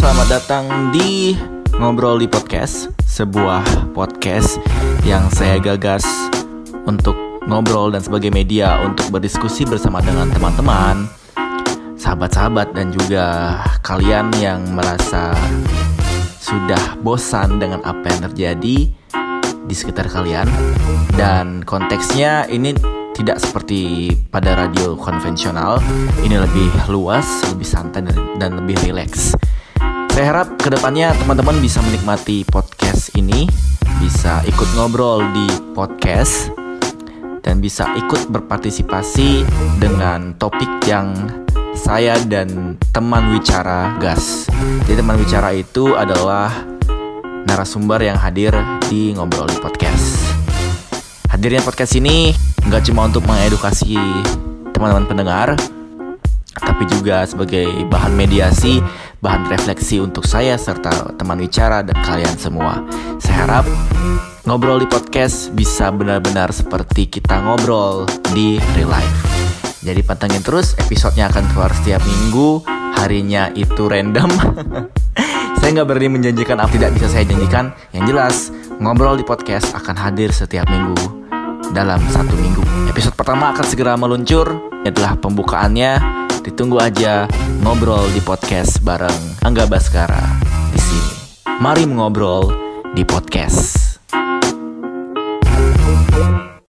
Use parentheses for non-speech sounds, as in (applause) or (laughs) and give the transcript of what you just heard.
selamat datang di Ngobrol di Podcast Sebuah podcast yang saya gagas untuk ngobrol dan sebagai media untuk berdiskusi bersama dengan teman-teman Sahabat-sahabat dan juga kalian yang merasa sudah bosan dengan apa yang terjadi di sekitar kalian. Dan konteksnya ini tidak seperti pada radio konvensional. Ini lebih luas, lebih santai dan lebih rileks saya harap ke depannya teman-teman bisa menikmati podcast ini, bisa ikut ngobrol di podcast, dan bisa ikut berpartisipasi dengan topik yang saya dan teman wicara gas. Jadi teman wicara itu adalah narasumber yang hadir di ngobrol di podcast. Hadirnya podcast ini nggak cuma untuk mengedukasi teman-teman pendengar, tapi juga sebagai bahan mediasi bahan refleksi untuk saya serta teman bicara dan kalian semua. Saya harap ngobrol di podcast bisa benar-benar seperti kita ngobrol di real life. Jadi pantengin terus, episodenya akan keluar setiap minggu, harinya itu random. (laughs) saya nggak berani menjanjikan apa tidak bisa saya janjikan. Yang jelas, ngobrol di podcast akan hadir setiap minggu dalam satu minggu. Episode pertama akan segera meluncur, adalah pembukaannya Ditunggu aja ngobrol di podcast bareng Angga Baskara di sini. Mari mengobrol di podcast.